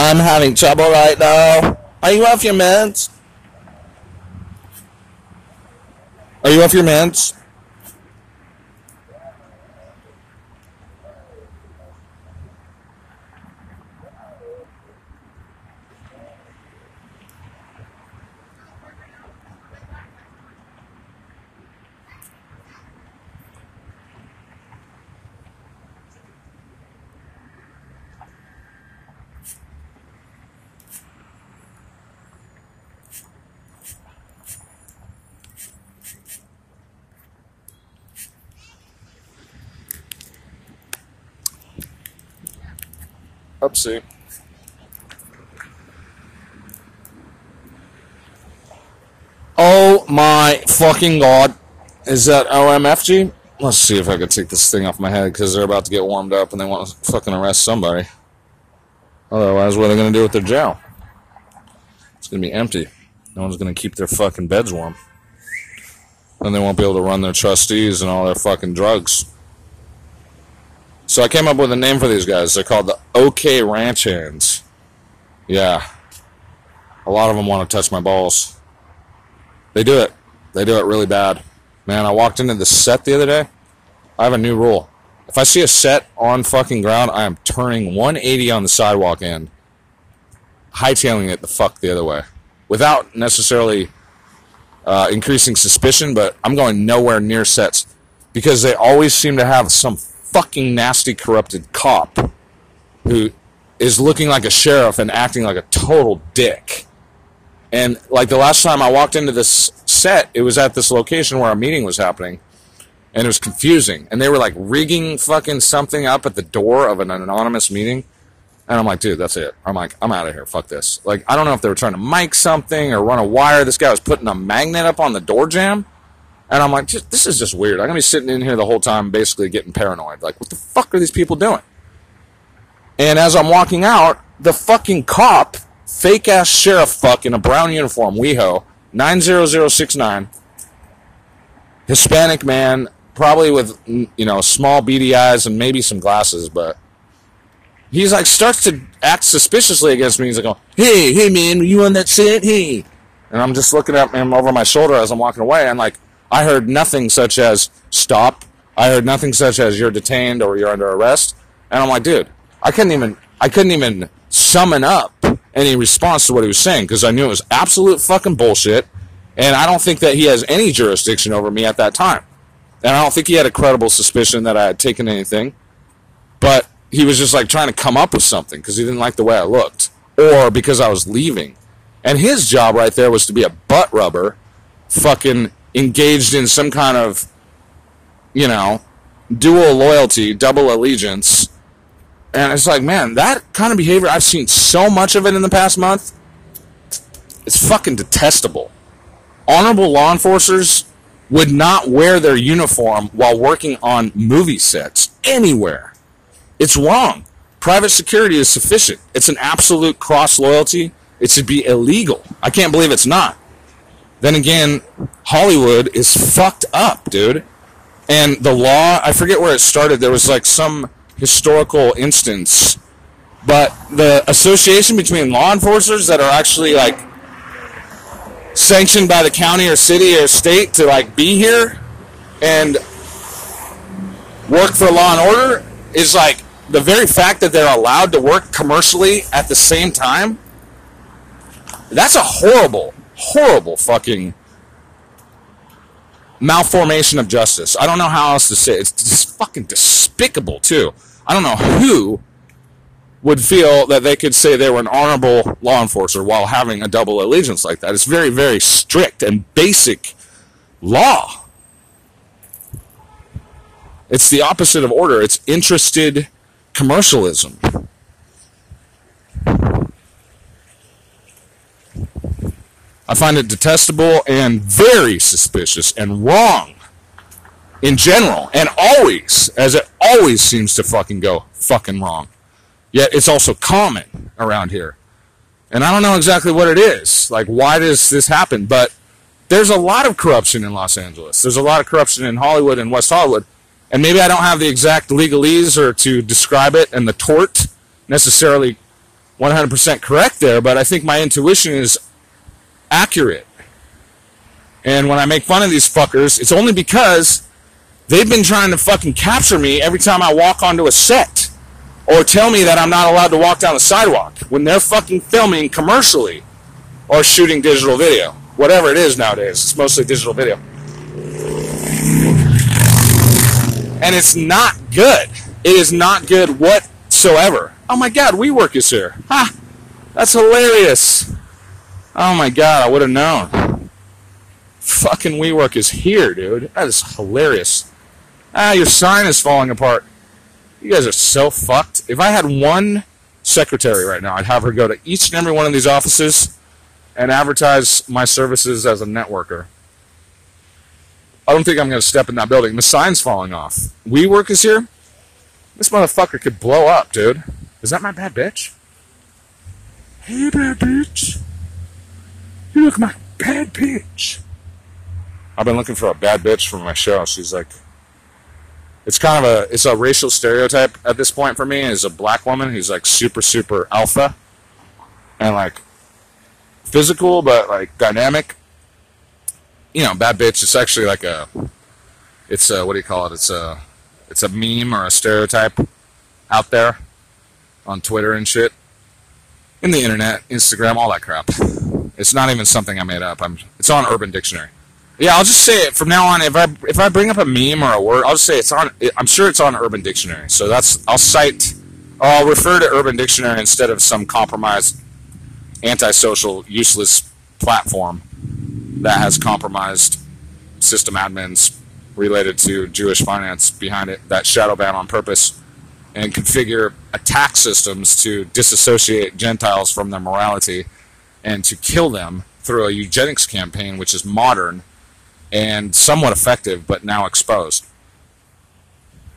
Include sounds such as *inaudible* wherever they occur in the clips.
I'm having trouble right now. Are you off your meds? Are you off your meds? Upsie. Oh my fucking god. Is that OMFG? Let's see if I can take this thing off my head because they're about to get warmed up and they want to fucking arrest somebody. Otherwise, what are they going to do with their jail? It's going to be empty. No one's going to keep their fucking beds warm. Then they won't be able to run their trustees and all their fucking drugs. So I came up with a name for these guys. They're called the OK Ranch Hands. Yeah. A lot of them want to touch my balls. They do it. They do it really bad. Man, I walked into the set the other day. I have a new rule. If I see a set on fucking ground, I am turning 180 on the sidewalk end, hightailing it the fuck the other way. Without necessarily uh, increasing suspicion, but I'm going nowhere near sets because they always seem to have some fucking nasty, corrupted cop who is looking like a sheriff and acting like a total dick. And like the last time I walked into this set, it was at this location where a meeting was happening. And it was confusing. And they were like rigging fucking something up at the door of an anonymous meeting. And I'm like, dude, that's it. I'm like, I'm out of here. Fuck this. Like, I don't know if they were trying to mic something or run a wire. This guy was putting a magnet up on the door jamb. And I'm like, this is just weird. I'm going to be sitting in here the whole time basically getting paranoid. Like, what the fuck are these people doing? And as I'm walking out, the fucking cop, fake ass sheriff fuck in a brown uniform, WeHo, 90069, Hispanic man, probably with, mm, you know, small beady eyes and maybe some glasses, but he's like, starts to act suspiciously against me. He's like, hey, hey man, you on that set? Hey. And I'm just looking at him over my shoulder as I'm walking away. and like, I heard nothing such as stop. I heard nothing such as you're detained or you're under arrest. And I'm like, dude, I couldn't even I couldn't even summon up any response to what he was saying because I knew it was absolute fucking bullshit. And I don't think that he has any jurisdiction over me at that time. And I don't think he had a credible suspicion that I had taken anything. But he was just like trying to come up with something because he didn't like the way I looked or because I was leaving. And his job right there was to be a butt rubber, fucking engaged in some kind of, you know, dual loyalty, double allegiance. And it's like, man, that kind of behavior, I've seen so much of it in the past month. It's fucking detestable. Honorable law enforcers would not wear their uniform while working on movie sets anywhere. It's wrong. Private security is sufficient. It's an absolute cross loyalty. It should be illegal. I can't believe it's not. Then again, Hollywood is fucked up, dude. And the law, I forget where it started. There was like some historical instance, but the association between law enforcers that are actually like sanctioned by the county or city or state to like be here and work for law and order is like the very fact that they're allowed to work commercially at the same time. That's a horrible horrible fucking malformation of justice. I don't know how else to say it. It's just fucking despicable, too. I don't know who would feel that they could say they were an honorable law enforcer while having a double allegiance like that. It's very, very strict and basic law. It's the opposite of order. It's interested commercialism. I find it detestable and very suspicious and wrong in general and always, as it always seems to fucking go fucking wrong. Yet it's also common around here. And I don't know exactly what it is. Like, why does this happen? But there's a lot of corruption in Los Angeles. There's a lot of corruption in Hollywood and West Hollywood. And maybe I don't have the exact legalese or to describe it and the tort necessarily 100% correct there, but I think my intuition is accurate. And when I make fun of these fuckers, it's only because they've been trying to fucking capture me every time I walk onto a set or tell me that I'm not allowed to walk down the sidewalk when they're fucking filming commercially or shooting digital video. Whatever it is nowadays, it's mostly digital video. And it's not good. It is not good whatsoever. Oh my god, WeWork is here. Ha! That's hilarious. Oh my god, I would have known. Fucking WeWork is here, dude. That is hilarious. Ah, your sign is falling apart. You guys are so fucked. If I had one secretary right now, I'd have her go to each and every one of these offices and advertise my services as a networker. I don't think I'm going to step in that building. The sign's falling off. WeWork is here. This motherfucker could blow up, dude. Is that my bad bitch? Hey, bad bitch. You look my bad bitch. I've been looking for a bad bitch for my show. She's like, it's kind of a, it's a racial stereotype at this point for me. Is a black woman who's like super, super alpha, and like physical, but like dynamic. You know, bad bitch. It's actually like a, it's a what do you call it? It's a, it's a meme or a stereotype out there on Twitter and shit, in the internet, Instagram, all that crap. It's not even something I made up. I'm. It's on Urban Dictionary. Yeah, I'll just say it from now on. If I if I bring up a meme or a word, I'll just say it's on. I'm sure it's on Urban Dictionary. So that's I'll cite. Oh, I'll refer to Urban Dictionary instead of some compromised, antisocial, useless platform that has compromised system admins related to Jewish finance behind it that shadow ban on purpose and configure attack systems to disassociate Gentiles from their morality and to kill them through a eugenics campaign, which is modern and somewhat effective, but now exposed.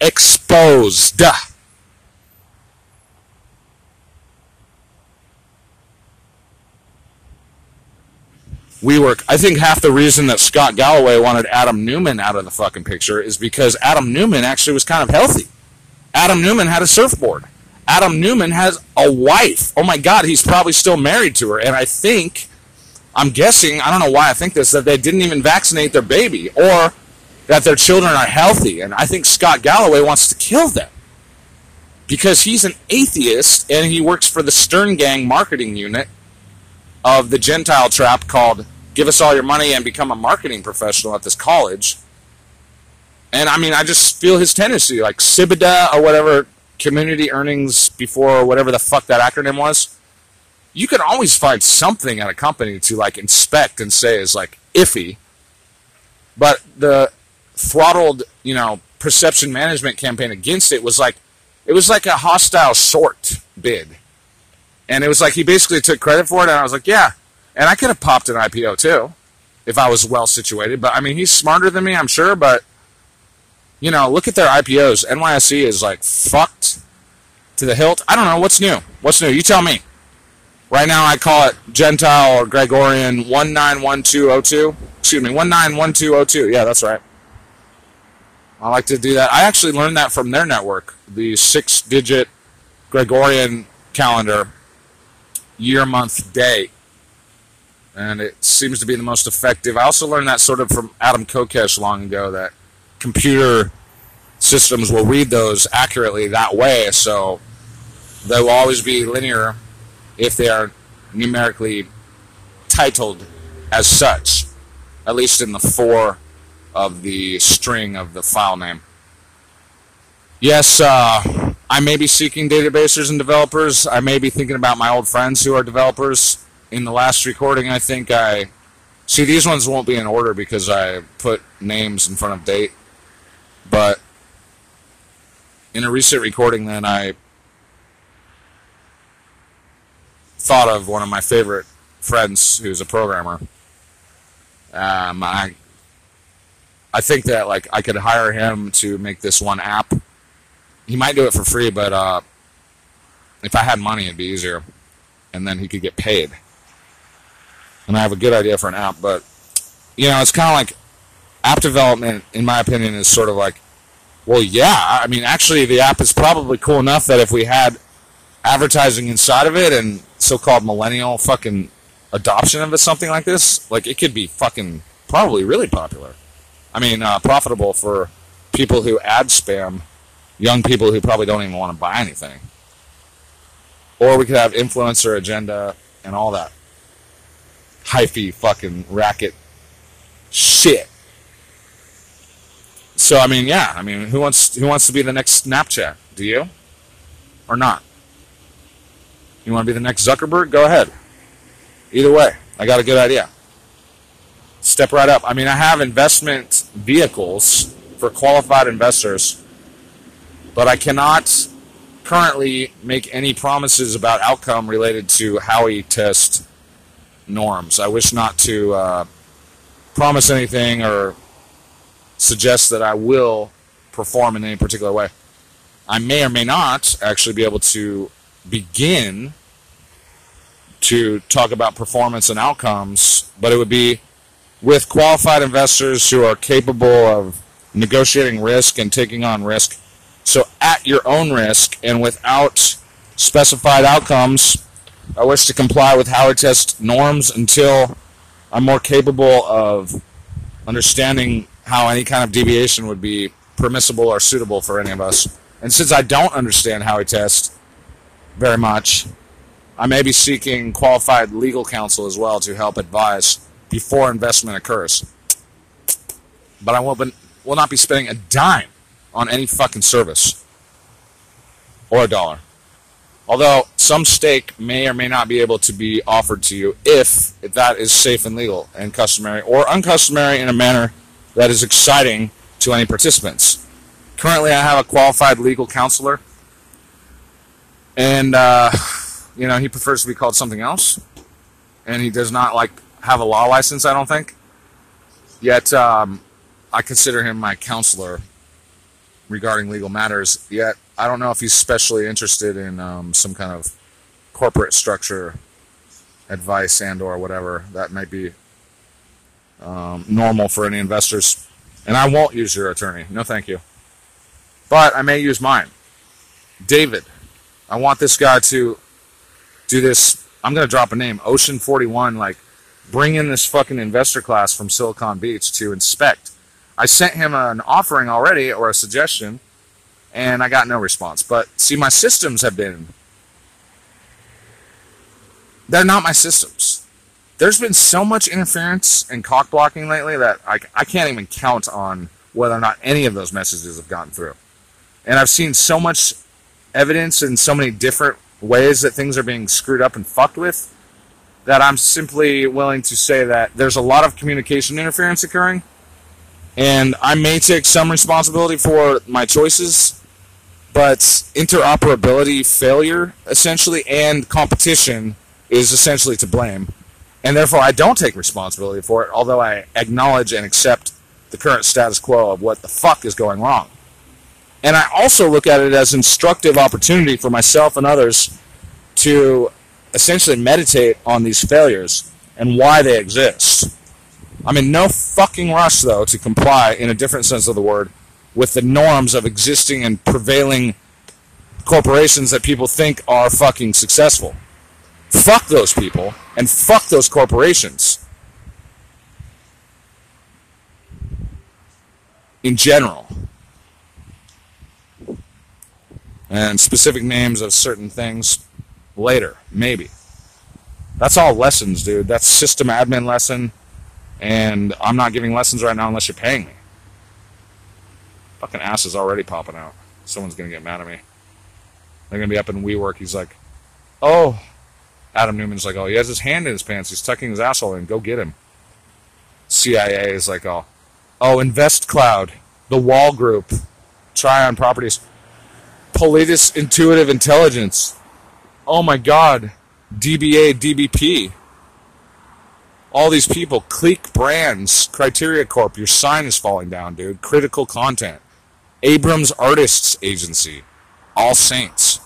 Exposed. WeWork. I think half the reason that Scott Galloway wanted Adam Neumann out of the fucking picture is because Adam Neumann actually was kind of healthy. Adam Neumann had a surfboard. Adam Neumann has a wife. Oh my God, he's probably still married to her. And I think, I'm guessing, I don't know why I think this, that they didn't even vaccinate their baby or that their children are healthy. And I think Scott Galloway wants to kill them because he's an atheist and he works for the Stern Gang marketing unit of the Gentile trap called Give Us All Your Money and Become a Marketing Professional at this college. And I mean, I just feel his tendency, like CIBIDA or whatever, community earnings before or whatever the fuck that acronym was. You can always find something at a company to like inspect and say is like iffy. But the throttled, you know, perception management campaign against it was like, it was like a hostile short bid. And it was like he basically took credit for it, and I was like, yeah. And I could have popped an IPO too if I was well situated. But I mean, he's smarter than me, I'm sure, but you know, look at their IPOs. NYSE is like fucked to the hilt. I don't know what's new. What's new? You tell me. Right now, I call it Gentile or Gregorian 191202. Excuse me, 191202. Yeah, that's right. I like to do that. I actually learned that from their network, the six digit Gregorian calendar, year, month, day. And it seems to be the most effective. I also learned that sort of from Adam Kokesh long ago that computer systems will read those accurately that way, so they will always be linear if they are numerically titled as such, at least in the four of the string of the file name. Yes, uh, I may be seeking databases and developers. I may be thinking about my old friends who are developers. In the last recording, I think I see these ones won't be in order because I put names in front of date. But in a recent recording, then I thought of one of my favorite friends who's a programmer. Um, I I think that like I could hire him to make this one app. He might do it for free, but uh, if I had money, it'd be easier, and then he could get paid. And I have a good idea for an app, but you know, it's kind of like app development, in my opinion, is sort of like, well, yeah. I mean, actually, the app is probably cool enough that if we had advertising inside of it and so-called millennial fucking adoption of something like this, like it could be fucking probably really popular. I mean, uh, profitable for people who ad spam young people who probably don't even want to buy anything. Or we could have influencer agenda and all that hyphy fucking racket shit. So I mean, yeah, I mean, who wants who wants to be the next Snapchat? Do you? Or not? You want to be the next Zuckerberg? Go ahead. Either way, I got a good idea. Step right up. I mean, I have investment vehicles for qualified investors, but I cannot currently make any promises about outcome related to Howey test norms. I wish not to uh, promise anything or suggest that I will perform in any particular way. I may or may not actually be able to begin to talk about performance and outcomes, but it would be with qualified investors who are capable of negotiating risk and taking on risk. So, at your own risk and without specified outcomes, I wish to comply with Howey Test norms until I'm more capable of understanding how any kind of deviation would be permissible or suitable for any of us. And since I don't understand Howey Test very much, I may be seeking qualified legal counsel as well to help advise before investment occurs. But I will, be, will not be spending a dime on any fucking service or a dollar. Although some stake may or may not be able to be offered to you if, if that is safe and legal and customary or uncustomary in a manner that is exciting to any participants. Currently, I have a qualified legal counselor, and uh, you know he prefers to be called something else, and he does not like have a law license. I don't think. Yet, um, I consider him my counselor regarding legal matters. Yet, I don't know if he's especially interested in um, some kind of corporate structure advice and or whatever that might be um, normal for any investors. And I won't use your attorney. No, thank you. But I may use mine. David. I want this guy to do this. I'm going to drop a name. Ocean 41. Like, bring in this fucking investor class from Silicon Beach to inspect. I sent him an offering already or a suggestion, and I got no response. But see, my systems have been. They're not my systems there's been so much interference and cock blocking lately that I, I can't even count on whether or not any of those messages have gotten through. And I've seen so much evidence in so many different ways that things are being screwed up and fucked with that I'm simply willing to say that there's a lot of communication interference occurring. And I may take some responsibility for my choices, but interoperability failure, essentially, and competition is essentially to blame and therefore I don't take responsibility for it, although I acknowledge and accept the current status quo of what the fuck is going wrong. And I also look at it as instructive opportunity for myself and others to essentially meditate on these failures and why they exist. I'm in no fucking rush, though, to comply, in a different sense of the word, with the norms of existing and prevailing corporations that people think are fucking successful. Fuck those people and fuck those corporations. In general. And specific names of certain things later, maybe. That's all lessons, dude. That's system admin lesson. And I'm not giving lessons right now unless you're paying me. Fucking ass is already popping out. Someone's gonna get mad at me. They're gonna be up in WeWork. He's like, oh, Adam Neumann's like, oh, he has his hand in his pants. He's tucking his asshole in. Go get him. CIA is like, oh, oh, Invest Cloud, the Wall Group, Tryon Properties, Politis Intuitive Intelligence. Oh my God, DBA, DBP. All these people, Clique Brands, Criteria Corp. Your sign is falling down, dude. Critical Content, Abrams Artists Agency, All Saints.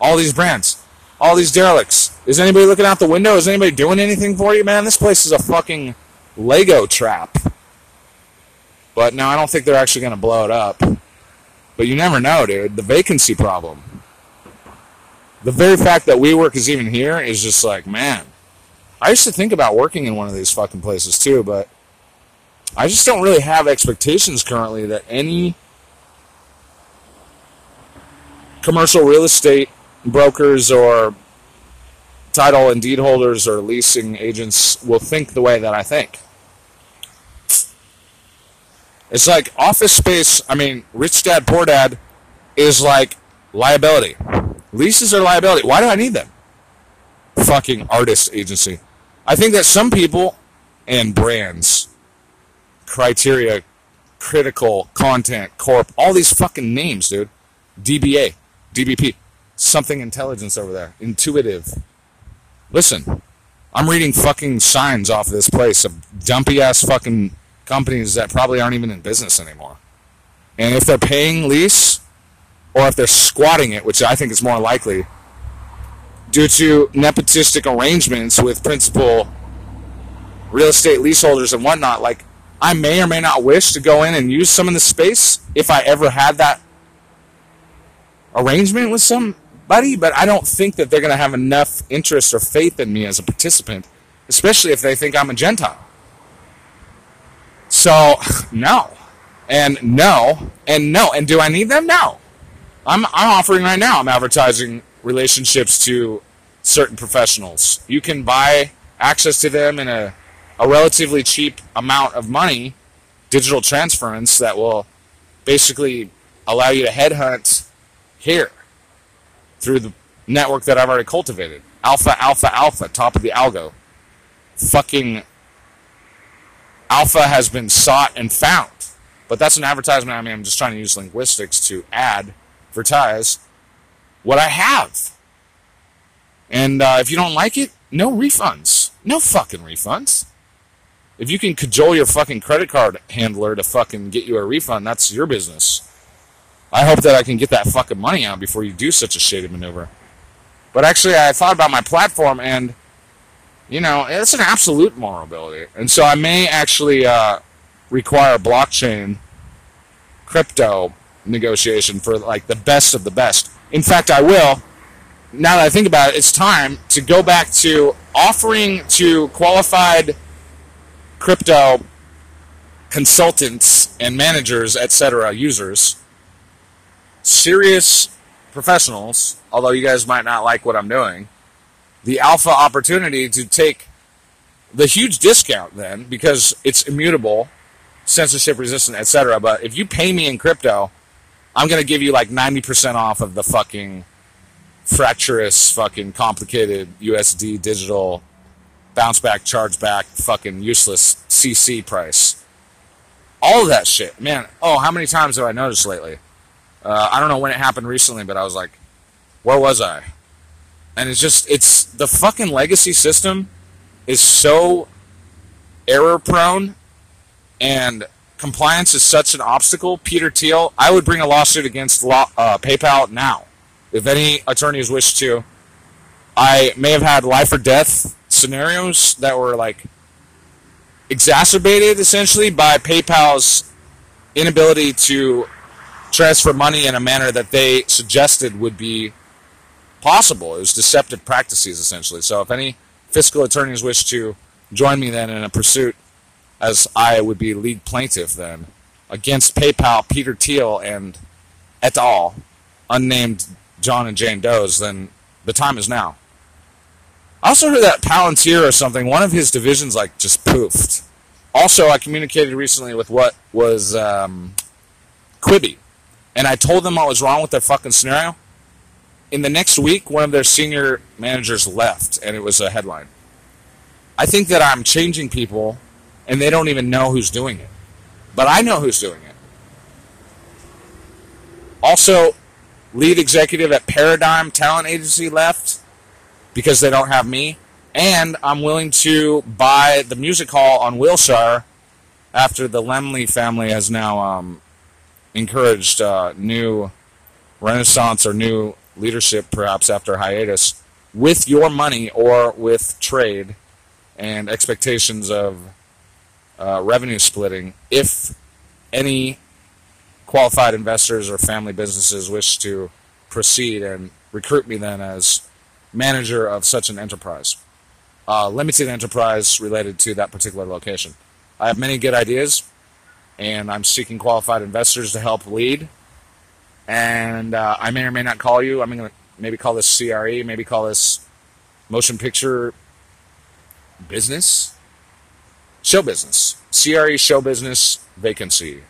All these brands all these derelicts. Is anybody looking out the window? Is anybody doing anything for you, man? This place is a fucking Lego trap. But no, I don't think they're actually going to blow it up. But you never know, dude. The vacancy problem. the very fact that WeWork is even here is just like, man. I used to think about working in one of these fucking places too, but I just don't really have expectations currently that any commercial real estate brokers or title and deed holders or leasing agents will think the way that I think. It's like office space, I mean, rich dad, poor dad is like liability. Leases are liability. Why do I need them? Fucking artist agency. I think that some people and brands, criteria, critical, content, corp, all these fucking names, dude. DBA, DBP, something intelligence over there, intuitive. Listen, I'm reading fucking signs off this place of dumpy ass fucking companies that probably aren't even in business anymore. And if they're paying lease, or if they're squatting it, which I think is more likely, due to nepotistic arrangements with principal real estate leaseholders and whatnot, like I may or may not wish to go in and use some of the space if I ever had that arrangement with somebody, but I don't think that they're going to have enough interest or faith in me as a participant, especially if they think I'm a Gentile. So, *sighs* no. And no. And no. And do I need them? No. I'm, I'm offering right now, I'm advertising relationships to certain professionals. You can buy access to them in a, a relatively cheap amount of money, digital transference that will basically allow you to headhunt here through the network that I've already cultivated. Alpha, alpha, alpha, top of the algo. Fucking alpha has been sought and found. But that's an advertisement. I mean, I'm just trying to use linguistics to add advertise what I have. And uh, if you don't like it, no refunds. No fucking refunds. If you can cajole your fucking credit card handler to fucking get you a refund, that's your business. I hope that I can get that fucking money out before you do such a shady maneuver. But actually, I thought about my platform, and you know, it's an absolute vulnerability, and so I may actually uh, require blockchain, crypto negotiation for like the best of the best. In fact, I will. Now that I think about it, it's time to go back to offering to qualified crypto consultants and managers, etc., users, serious professionals, although you guys might not like what I'm doing, the alpha opportunity to take the huge discount then because it's immutable, censorship resistant, etc. But if you pay me in crypto, I'm gonna give you like 90% off of the fucking fracturous, fucking complicated USD digital bounce back, charge back, fucking useless CC price. All of that shit, man. Oh, how many times have I noticed lately? Uh, I don't know when it happened recently, but I was like, where was I? And it's just, it's the fucking legacy system is so error prone and compliance is such an obstacle, Peter Thiel, I would bring a lawsuit against law, uh, PayPal now. If any attorneys wish to, I may have had life or death scenarios that were like exacerbated essentially by PayPal's inability to transfer money in a manner that they suggested would be possible. It was deceptive practices essentially. So if any fiscal attorneys wish to join me then in a pursuit as I would be lead plaintiff then against PayPal, Peter Thiel, and et al., unnamed John and Jane Does, then the time is now. I also heard that Palantir or something, one of his divisions like just poofed. Also, I communicated recently with what was um, Quibi, and I told them what was wrong with their fucking scenario. In the next week, one of their senior managers left, and it was a headline. I think that I'm changing people and they don't even know who's doing it. But I know who's doing it. Also, lead executive at Paradigm Talent Agency left because they don't have me. And I'm willing to buy the music hall on Wilshire after the Laemmle family has now um, encouraged uh, new renaissance or new leadership, perhaps after hiatus, with your money or with trade and expectations of uh, revenue splitting if any qualified investors or family businesses wish to proceed and recruit me then as manager of such an enterprise, uh, limited enterprise related to that particular location. I have many good ideas, and I'm seeking qualified investors to help lead. And uh, I may or may not call you. I'm going to maybe call this CRE, maybe call this motion picture business, show business, CRE show business vacancy